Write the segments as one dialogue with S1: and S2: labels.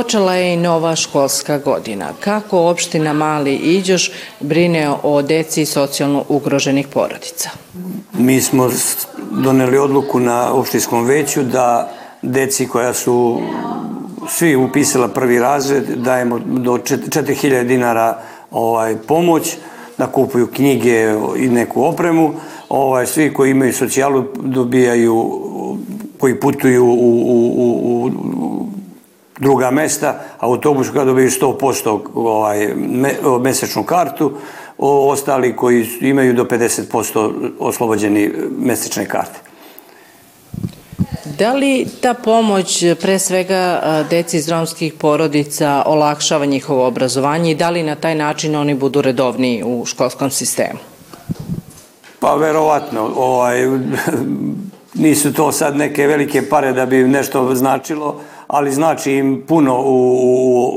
S1: Počela je i nova školska godina. Kako opština Mali Iđoš brine o deci socijalno ugroženih porodica?
S2: Mi smo doneli odluku na opštinskom veću da deci koja su svi upisala prvi razred dajemo do 4000 dinara ovaj, pomoć da kupuju knjige i neku opremu. Ovaj, svi koji imaju socijalu dobijaju, koji putuju u, u, u, druga mesta, autobus kada dobiju 100% ovaj, me, mesečnu kartu, o, ostali koji imaju do 50% oslobođeni mesečne karte.
S1: Da li ta pomoć pre svega deci iz romskih porodica olakšava njihovo obrazovanje i da li na taj način oni budu redovniji u školskom sistemu?
S2: Pa verovatno, ovaj, nisu to sad neke velike pare da bi nešto značilo, ali znači im puno u,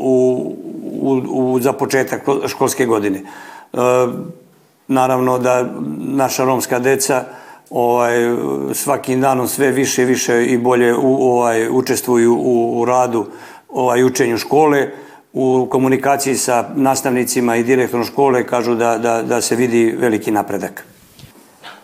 S2: u, u, u, za početak školske godine. E, naravno da naša romska deca ovaj, svakim danom sve više i više i bolje u, ovaj, učestvuju u, u radu ovaj, učenju škole, u komunikaciji sa nastavnicima i direktorom škole kažu da, da, da se vidi veliki napredak.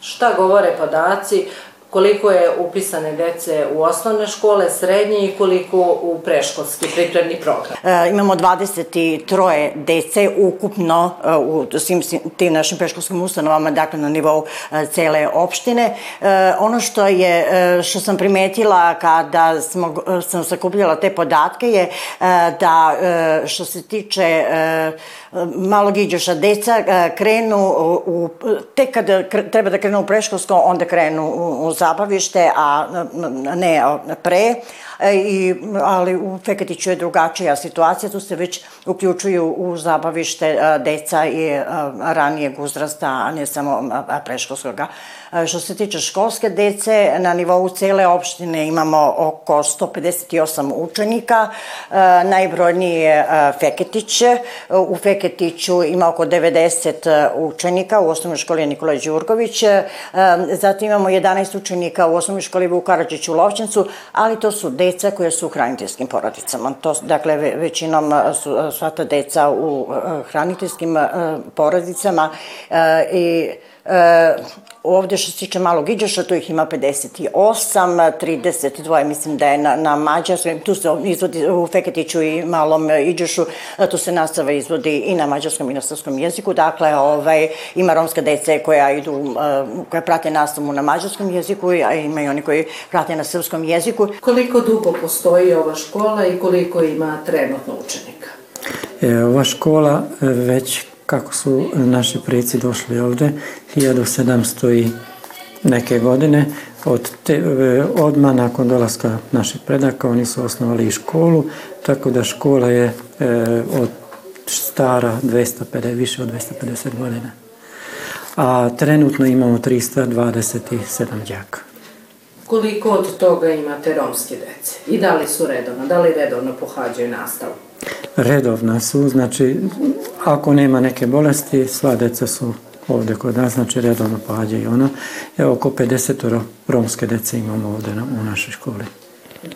S1: Šta govore podaci koliko je upisane dece u osnovne škole, srednje i koliko u preškolski pripremni program?
S3: E, imamo 23 dece ukupno e, u svim tim našim preškolskim ustanovama, dakle na nivou e, cele opštine. E, ono što je, e, što sam primetila kada smo, sam sakupljala te podatke je e, da e, što se tiče e, malog iđoša, deca e, krenu u, tek kada treba da krenu u preškolsko, onda krenu u, u zabavište, a ne pre. E, I, ali u Feketiću je drugačija situacija, tu se već uključuju u zabavište e, deca i ranijeg uzrasta, a ne samo preškolskog. Što se tiče školske dece, na nivou cele opštine imamo oko 158 učenika. Najbrojniji je Feketić. U Feketiću ima oko 90 učenika u osnovnoj školi Nikola Đurgović. Zatim imamo 11 učenika u osnovnoj školi Vuk Karadžić u Lovćencu, ali to su deca koje su u hraniteljskim porodicama. To, dakle, većinom su sva ta deca u hraniteljskim porodicama i E, ovde što se tiče malog iđoša, tu ih ima 58, 32 mislim da je na, na mađarskom, tu se izvodi u Feketiću i malom iđošu, tu se nastava izvodi i na mađarskom i na srpskom jeziku, dakle ovaj, ima romska dece koja idu, koja prate nastavu na mađarskom jeziku, a ima i oni koji prate na srpskom jeziku.
S1: Koliko dugo postoji ova škola i koliko ima trenutno učenika?
S4: E, ova škola već kako su naši preci došli ovde 1700 i neke godine. Od te, odmah nakon dolaska naših predaka oni su osnovali i školu tako da škola je e, od stara 250, više od 250 godina. A trenutno imamo 327 đaka.
S1: Koliko od toga imate romske dece? I da li su redovno, da li redovno pohađaju nastavu
S4: redovna su, znači ako nema neke bolesti, sva deca su ovde kod nas, znači redovno pohađaju ono. Evo oko 50 romske dece imamo ovde na, u našoj školi.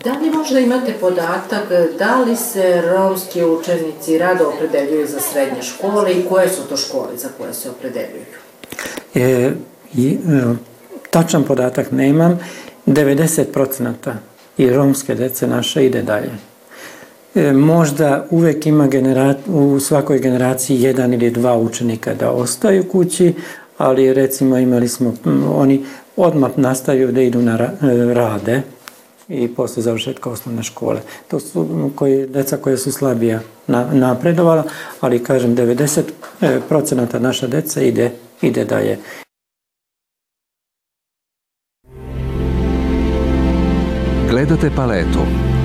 S1: Da li možda imate podatak da li se romski učenici rado opredeljuju za srednje škole i koje su to škole za koje se opredeljuju?
S4: E, i, e, tačan podatak nemam. 90% i romske dece naše ide dalje. E, možda uvek ima genera, u svakoj generaciji jedan ili dva učenika da ostaju kući, ali recimo imali smo, oni odmah nastavaju da idu na e, rade i posle završetka osnovne škole. To su koji, deca koje su slabija na, napredovala, ali kažem 90% naša deca ide, ide dalje.
S5: Gledate paletu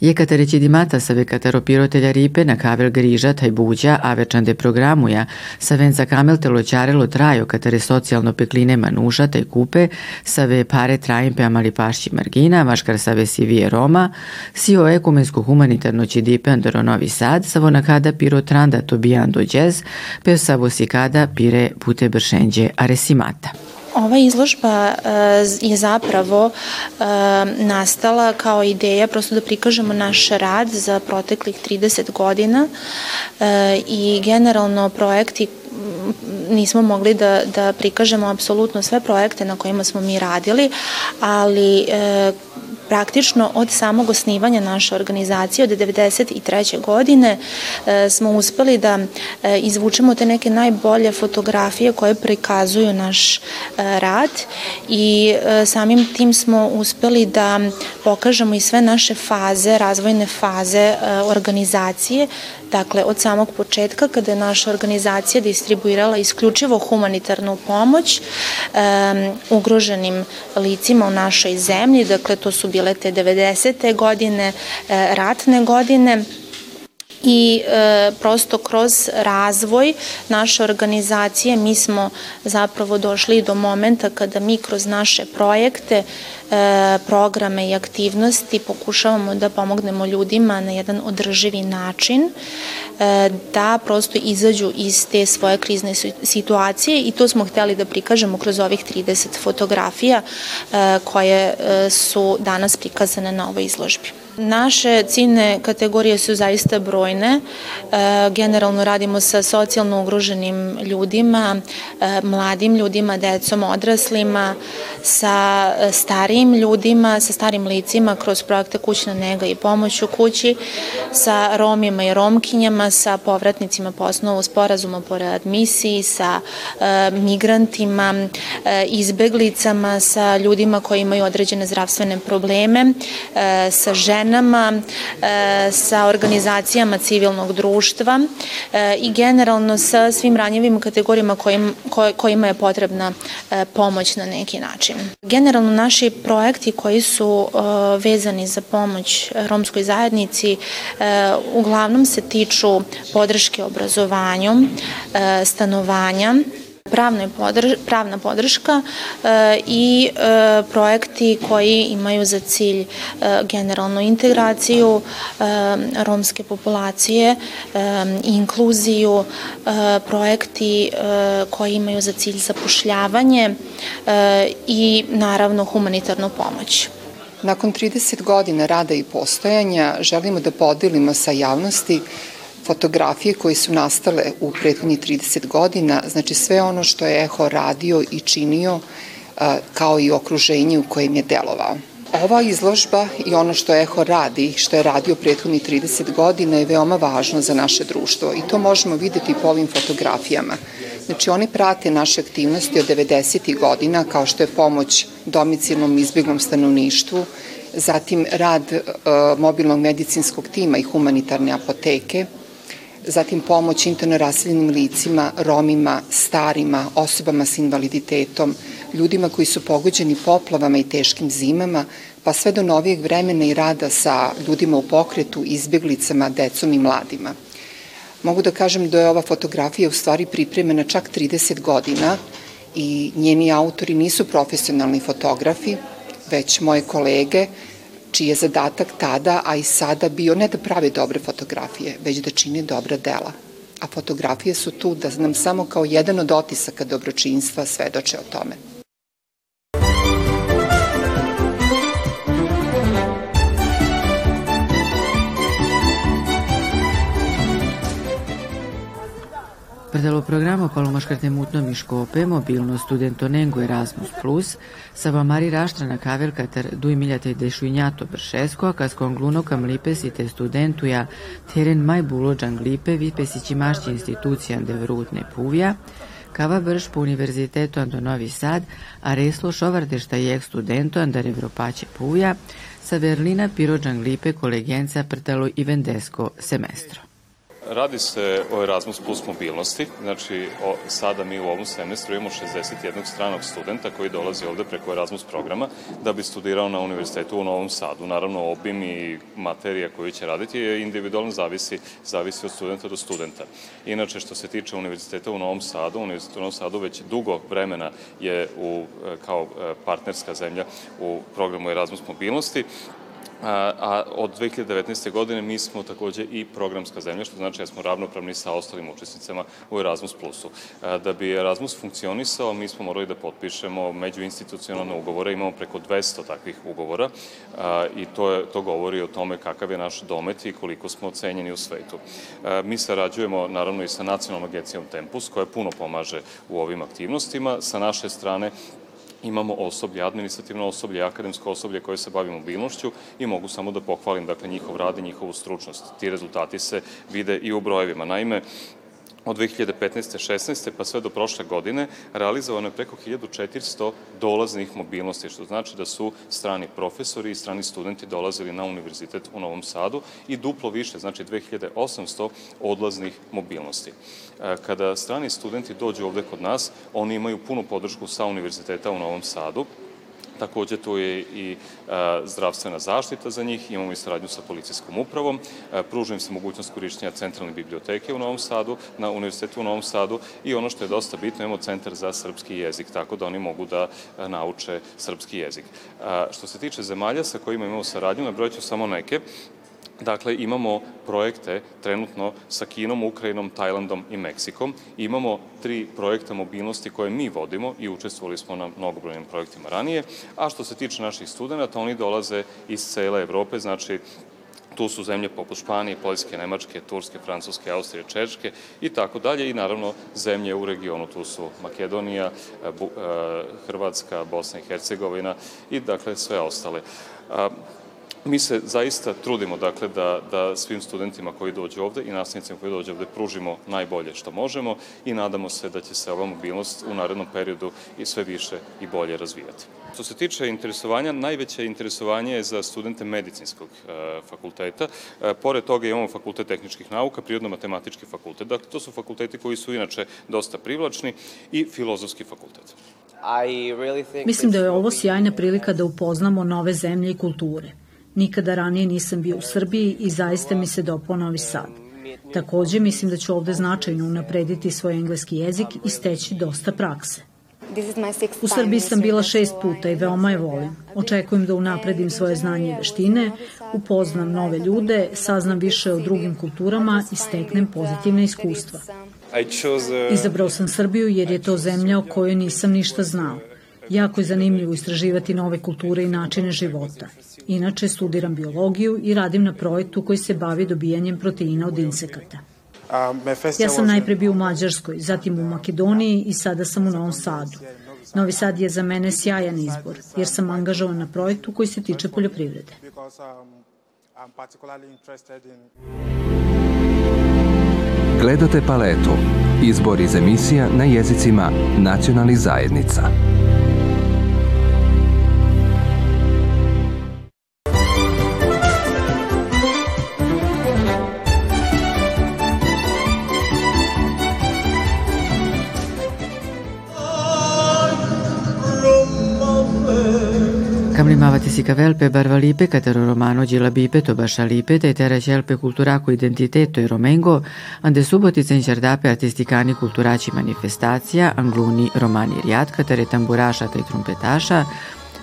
S6: Jekateri dimata sa vekatero pirotelja ripe na kavel griža taj buđa, a večande programuja, sa venza kamel te loćarelo trajo katere socijalno pekline manuša taj kupe, sa ve pare trajim pe amali pašći margina, maškar sa ve sivije Roma, si o ekumensko humanitarno će dipe andoro Novi Sad, sa vo nakada piro tranda to bijando džez, pe sa vo sikada pire pute bršenđe aresimata.
S7: Ova izložba eh, je zapravo eh, nastala kao ideja prosto da prikažemo naš rad za proteklih 30 godina eh, i generalno projekti nismo mogli da, da prikažemo apsolutno sve projekte na kojima smo mi radili, ali e, praktično od samog osnivanja naše organizacije od 1993. godine e, smo uspeli da e, izvučemo te neke najbolje fotografije koje prikazuju naš e, rad i samim tim smo uspeli da pokažemo i sve naše faze, razvojne faze organizacije Dakle, od samog početka kada je naša organizacija distribuirala isključivo humanitarnu pomoć um, ugroženim licima u našoj zemlji, dakle to su bile te 90. godine, e, ratne godine, i e, prosto kroz razvoj naše organizacije mi smo zapravo došli do momenta kada mi kroz naše projekte, e, programe i aktivnosti pokušavamo da pomognemo ljudima na jedan održivi način e, da prosto izađu iz te svoje krizne situacije i to smo hteli da prikažemo kroz ovih 30 fotografija e, koje e, su danas prikazane na ovoj izložbi. Naše ciljne kategorije su zaista brojne. E, generalno radimo sa socijalno ugroženim ljudima, e, mladim ljudima, decom, odraslima, sa starijim ljudima, sa starim licima kroz projekte kućna nega i pomoć u kući, sa romima i romkinjama, sa povratnicima po osnovu sporazuma po readmisiji, sa e, migrantima, izbeglicama, sa ljudima koji imaju određene zdravstvene probleme, sa ženama ženama, e, sa organizacijama civilnog društva e, i generalno sa svim ranjivim kategorijama kojim, kojima je potrebna e, pomoć na neki način. Generalno naši projekti koji su vezani za pomoć romskoj zajednici uglavnom se tiču podrške obrazovanju, stanovanja, podrž, pravna podrška e, i e, projekti koji imaju za cilj e, generalnu integraciju e, romske populacije, e, inkluziju, e, projekti koji imaju za cilj zapošljavanje i naravno humanitarnu pomoć.
S8: Nakon 30 godina rada i postojanja želimo da podelimo sa javnosti fotografije koje su nastale u prethodnih 30 godina, znači sve ono što je Eho radio i činio kao i okruženje u kojem je delovao. Ova izložba i ono što Eho radi, što je radio prethodnih 30 godina je veoma važno za naše društvo i to možemo videti po ovim fotografijama. Znači oni prate naše aktivnosti od 90. godina kao što je pomoć domicilnom izbjeglom stanovništvu, zatim rad e, mobilnog medicinskog tima i humanitarne apoteke, zatim pomoć interno raseljenim licima, romima, starima, osobama s invaliditetom, ljudima koji su pogođeni poplavama i teškim zimama, pa sve do novijeg vremena i rada sa ljudima u pokretu, izbjeglicama, decom i mladima. Mogu da kažem da je ova fotografija u stvari pripremena čak 30 godina i njeni autori nisu profesionalni fotografi, već moje kolege čiji je zadatak tada, a i sada bio ne da prave dobre fotografije, već da čine dobra dela. A fotografije su tu da nam samo kao jedan od otisaka dobročinstva svedoče o tome.
S6: Prdelo programo Palomaškarte mutno miškope, mobilno studento Nengo Erasmus Plus, sa vamari raštrana kavelka ter duj miljate dešuinjato bršesko, a s gluno kam lipesite studentuja teren maj bulo džanglipe vipesići mašći institucijan de vrutne puvja, Kava brš po Univerzitetu Ando Novi Sad, a reslo šovardešta jek studento andar Evropaće puja, sa Verlina Piro Džanglipe kolegenca prtalo i vendesko semestro.
S9: Radi se o Erasmus plus mobilnosti, znači o, sada mi u ovom semestru imamo 61 stranog studenta koji dolazi ovde preko Erasmus programa da bi studirao na univerzitetu u Novom Sadu. Naravno, obim i materija koju će raditi je individualno zavisi, zavisi od studenta do studenta. Inače, što se tiče univerziteta u Novom Sadu, univerzitet u Novom Sadu već dugo vremena je u, kao partnerska zemlja u programu Erasmus mobilnosti a, a od 2019. godine mi smo takođe i programska zemlja, što znači da smo ravnopravni sa ostalim učesnicama u Erasmus Plusu. Da bi Erasmus funkcionisao, mi smo morali da potpišemo međuinstitucionalne ugovore, imamo preko 200 takvih ugovora i to, je, to govori o tome kakav je naš domet i koliko smo ocenjeni u svetu. Mi sarađujemo naravno i sa nacionalnom agencijom Tempus, koja puno pomaže u ovim aktivnostima. Sa naše strane imamo osoblje, administrativno osoblje, akademsko osoblje koje se bavi mobilnošću i mogu samo da pohvalim dakle, njihov rad i njihovu stručnost. Ti rezultati se vide i u brojevima. Naime, od 2015. 16. pa sve do prošle godine realizovano je preko 1400 dolaznih mobilnosti, što znači da su strani profesori i strani studenti dolazili na univerzitet u Novom Sadu i duplo više, znači 2800 odlaznih mobilnosti. E, kada strani studenti dođu ovde kod nas, oni imaju punu podršku sa univerziteta u Novom Sadu, Takođe, tu je i e, zdravstvena zaštita za njih, imamo i saradnju sa policijskom upravom, e, pruža im se mogućnost korišćenja centralne biblioteke u Novom Sadu, na Univerzitetu u Novom Sadu i ono što je dosta bitno, imamo centar za srpski jezik, tako da oni mogu da a, nauče srpski jezik. Što se tiče zemalja sa kojima imamo saradnju, nabrojat ću samo neke, Dakle, imamo projekte trenutno sa Kinom, Ukrajinom, Tajlandom i Meksikom. Imamo tri projekta mobilnosti koje mi vodimo i učestvovali smo na mnogobrojnim projektima ranije. A što se tiče naših studenta, oni dolaze iz cele Evrope, znači tu su zemlje poput Španije, Poljske, Nemačke, Turske, Francuske, Austrije, Češke i tako dalje i naravno zemlje u regionu, tu su Makedonija, e, Hrvatska, Bosna i Hercegovina i dakle sve ostale. Mi se zaista trudimo dakle da, da svim studentima koji dođu ovde i nastavnicima koji dođu ovde pružimo najbolje što možemo i nadamo se da će se ova mobilnost u narednom periodu i sve više i bolje razvijati. Što se tiče interesovanja, najveće interesovanje je za studente medicinskog e, fakulteta. E, pored toga imamo fakultet tehničkih nauka, prirodno-matematički fakultet. Dakle, to su fakulteti koji su inače dosta privlačni i filozofski fakultet.
S10: Mislim da je ovo sjajna prilika da upoznamo nove zemlje i kulture. Nikada ranije nisam bio u Srbiji i zaista mi se dopao Novi Sad. Takođe, mislim da ću ovde značajno unaprediti svoj engleski jezik i steći dosta prakse. U Srbiji sam bila šest puta i veoma je volim. Očekujem da unapredim svoje znanje i veštine, upoznam nove ljude, saznam više o drugim kulturama i steknem pozitivne iskustva. Izabrao sam Srbiju jer je to zemlja o kojoj nisam ništa znao. Jako je zanimljivo istraživati nove kulture i načine života. Inače, studiram biologiju i radim na projektu koji se bavi dobijanjem proteina od insekata. Ja sam najpre bio u Mađarskoj, zatim u Makedoniji i sada sam u Novom Sadu. Novi Sad je za mene sjajan izbor, jer sam angažovan na projektu koji se tiče poljoprivrede.
S5: Gledate paletu. Izbor iz emisija na jezicima nacionalnih zajednica.
S6: Si cavelpe barvalipe catero romano gilabipe to bašalipe te tera celpe culturaco identiteto e romengo ande subotica in cerdape artisticani culturaci manifestacija angluni romani riad catere tamburaša te trumpetaša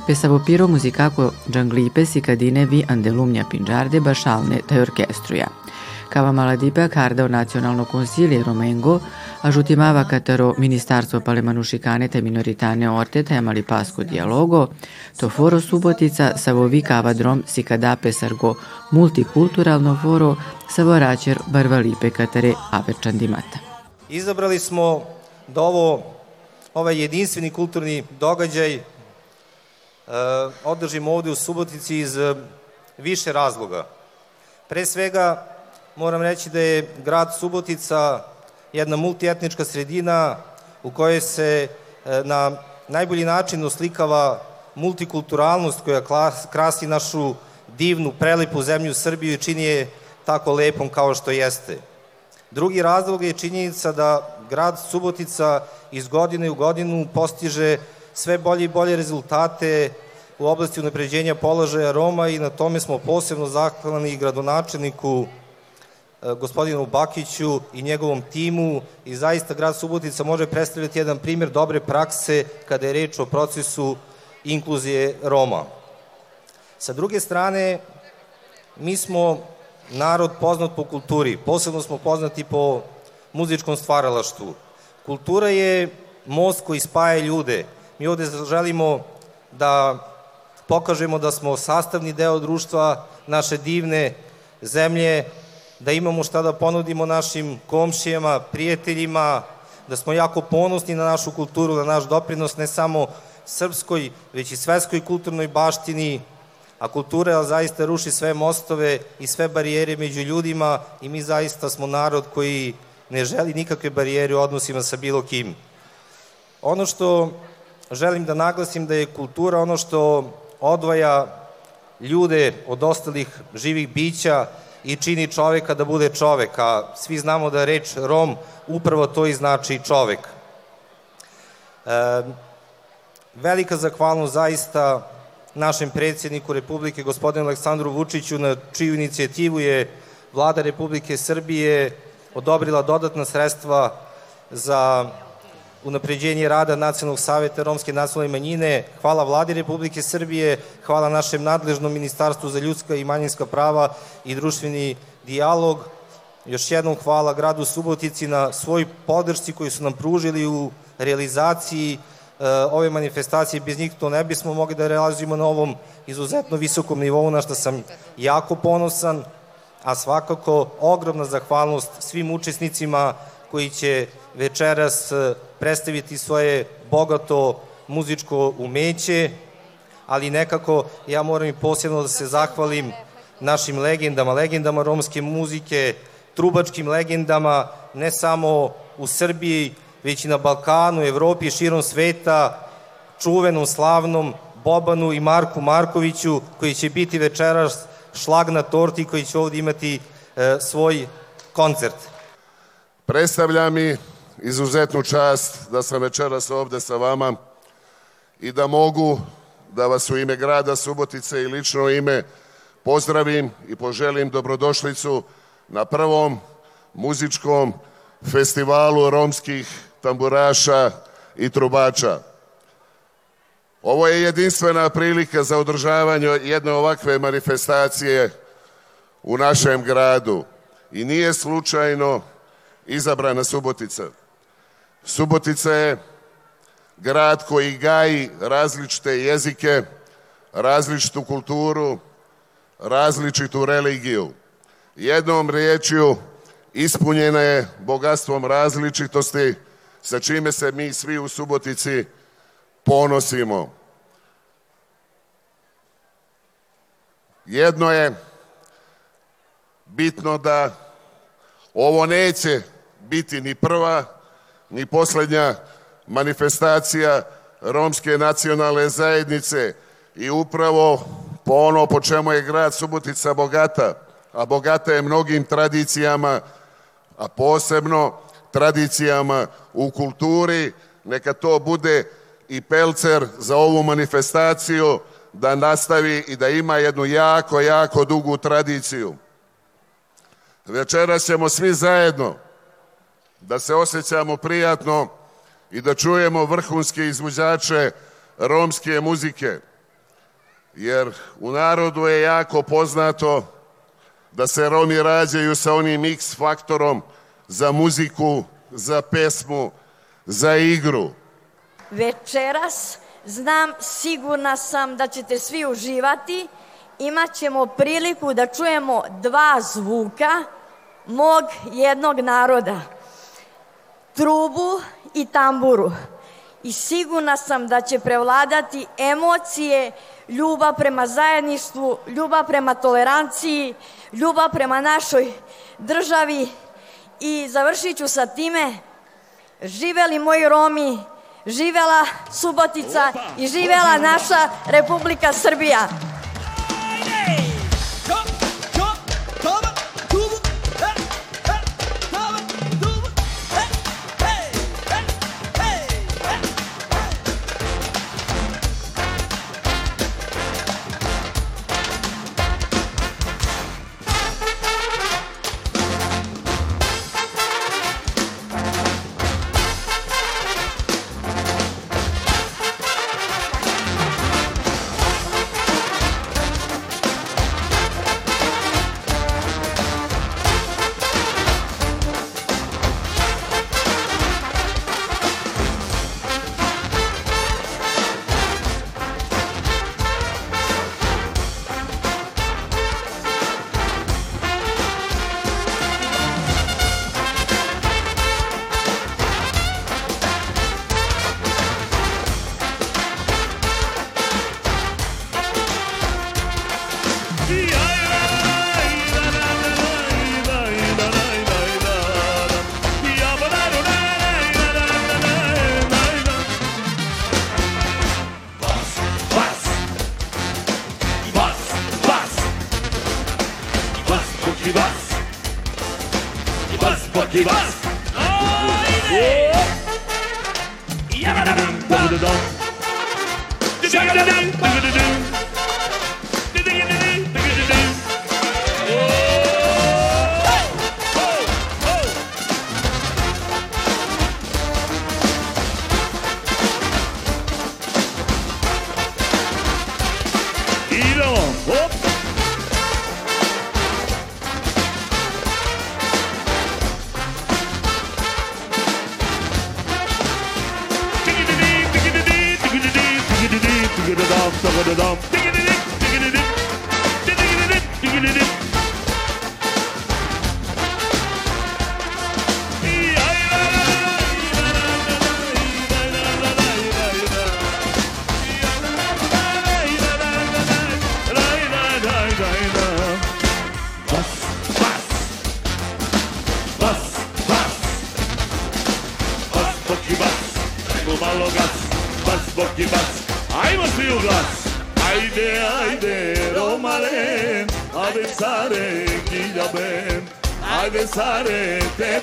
S6: pe savopiro musicaco gianglipe si cadine vi andelumnia pingiarde bašalne te orchestruja. Cava maladipe carda o Nazionalno Consiglio Romengo ajutimava catero Ministarstvo pale manušikane te minoritane orte te amali pasko dialogo, to foro Subotica savovi cavadrom si cadape sargo multikulturalno foro savoračer barvalipe katere averčandimata.
S11: Izabrali smo da ovo, ovaj jedinstveni kulturni događaj uh, održimo ovde u Subotici iz uh, više razloga. Pre svega, moram reći da je grad Subotica jedna multietnička sredina u kojoj se e, na najbolji način oslikava multikulturalnost koja krasi našu divnu, prelipu zemlju Srbiju i čini je tako lepom kao što jeste. Drugi razlog je činjenica da grad Subotica iz godine u godinu postiže sve bolje i bolje rezultate u oblasti unapređenja položaja Roma i na tome smo posebno zahvalni gradonačelniku e, gospodinu Bakiću i njegovom timu i zaista grad Subotica može predstavljati jedan primjer dobre prakse kada je reč o procesu inkluzije Roma. Sa druge strane, mi smo narod poznat po kulturi, posebno smo poznati po muzičkom stvaralaštvu. Kultura je most koji spaja ljude. Mi ovde želimo da pokažemo da smo sastavni deo društva naše divne zemlje, da imamo šta da ponudimo našim komšijama, prijateljima, da smo jako ponosni na našu kulturu, na naš doprinos ne samo srpskoj, već i svetskoj kulturnoj baštini, a kultura zaista ruši sve mostove i sve barijere među ljudima i mi zaista smo narod koji ne želi nikakve barijere u odnosima sa bilo kim. Ono što želim da naglasim da je kultura ono što odvaja ljude od ostalih živih bića i čini čoveka da bude čovek, a svi znamo da reč Rom upravo to i znači čovek. E, velika zahvalnost zaista našem predsjedniku Republike, gospodinu Aleksandru Vučiću, na čiju inicijativu je vlada Republike Srbije odobrila dodatna sredstva za unapređenje rada Nacionalnog saveta Romske nacionalne manjine. Hvala vladi Republike Srbije, hvala našem nadležnom ministarstvu za ljudska i manjinska prava i društveni dijalog. Još jednom hvala gradu Subotici na svoj podršci koju su nam pružili u realizaciji e, ove manifestacije. Bez njih to ne bismo mogli da realizujemo na ovom izuzetno visokom nivou, na što sam jako ponosan, a svakako ogromna zahvalnost svim učesnicima koji će večeras e, predstaviti svoje bogato muzičko umeće, ali nekako ja moram i posebno da se zahvalim našim legendama, legendama romske muzike, trubačkim legendama, ne samo u Srbiji, već i na Balkanu, Evropi širom sveta, čuvenom, slavnom Bobanu i Marku Markoviću, koji će biti večeras šlag na torti, koji će ovdje imati e, svoj koncert.
S12: Predstavlja mi izuzetnu čast da sam večeras ovde sa vama i da mogu da vas u ime grada Subotice i lično ime pozdravim i poželim dobrodošlicu na prvom muzičkom festivalu romskih tamburaša i trubača. Ovo je jedinstvena prilika za održavanje jedne ovakve manifestacije u našem gradu i nije slučajno izabrana Subotica. Subotica je grad koji gaji različite jezike, različitu kulturu, različitu religiju. Jednom riječju ispunjena je bogatstvom različitosti sa čime se mi svi u Subotici ponosimo. Jedno je bitno da ovo neće biti ni prva ni poslednja manifestacija romske nacionalne zajednice i upravo po ono po čemu je grad Subotica bogata, a bogata je mnogim tradicijama, a posebno tradicijama u kulturi, neka to bude i pelcer za ovu manifestaciju da nastavi i da ima jednu jako, jako dugu tradiciju. Večeras ćemo svi zajedno da se osjećamo prijatno i da čujemo vrhunske izvođače romske muzike. Jer u narodu je jako poznato da se Romi rađaju sa onim X faktorom za muziku, za pesmu, za igru.
S13: Večeras znam, sigurna sam da ćete svi uživati. Imaćemo priliku da čujemo dva zvuka mog jednog naroda trubu i tamburu. I sigurna sam da će prevladati emocije, ljubav prema zajedništvu, ljubav prema toleranciji, ljubav prema našoj državi i završit ću sa time živeli moji Romi, živela Subotica i živela naša Republika Srbija. パキバスおーい
S14: ね。ー。山田ルン。パブルドン。ジャガダン。パブルドン。sare pe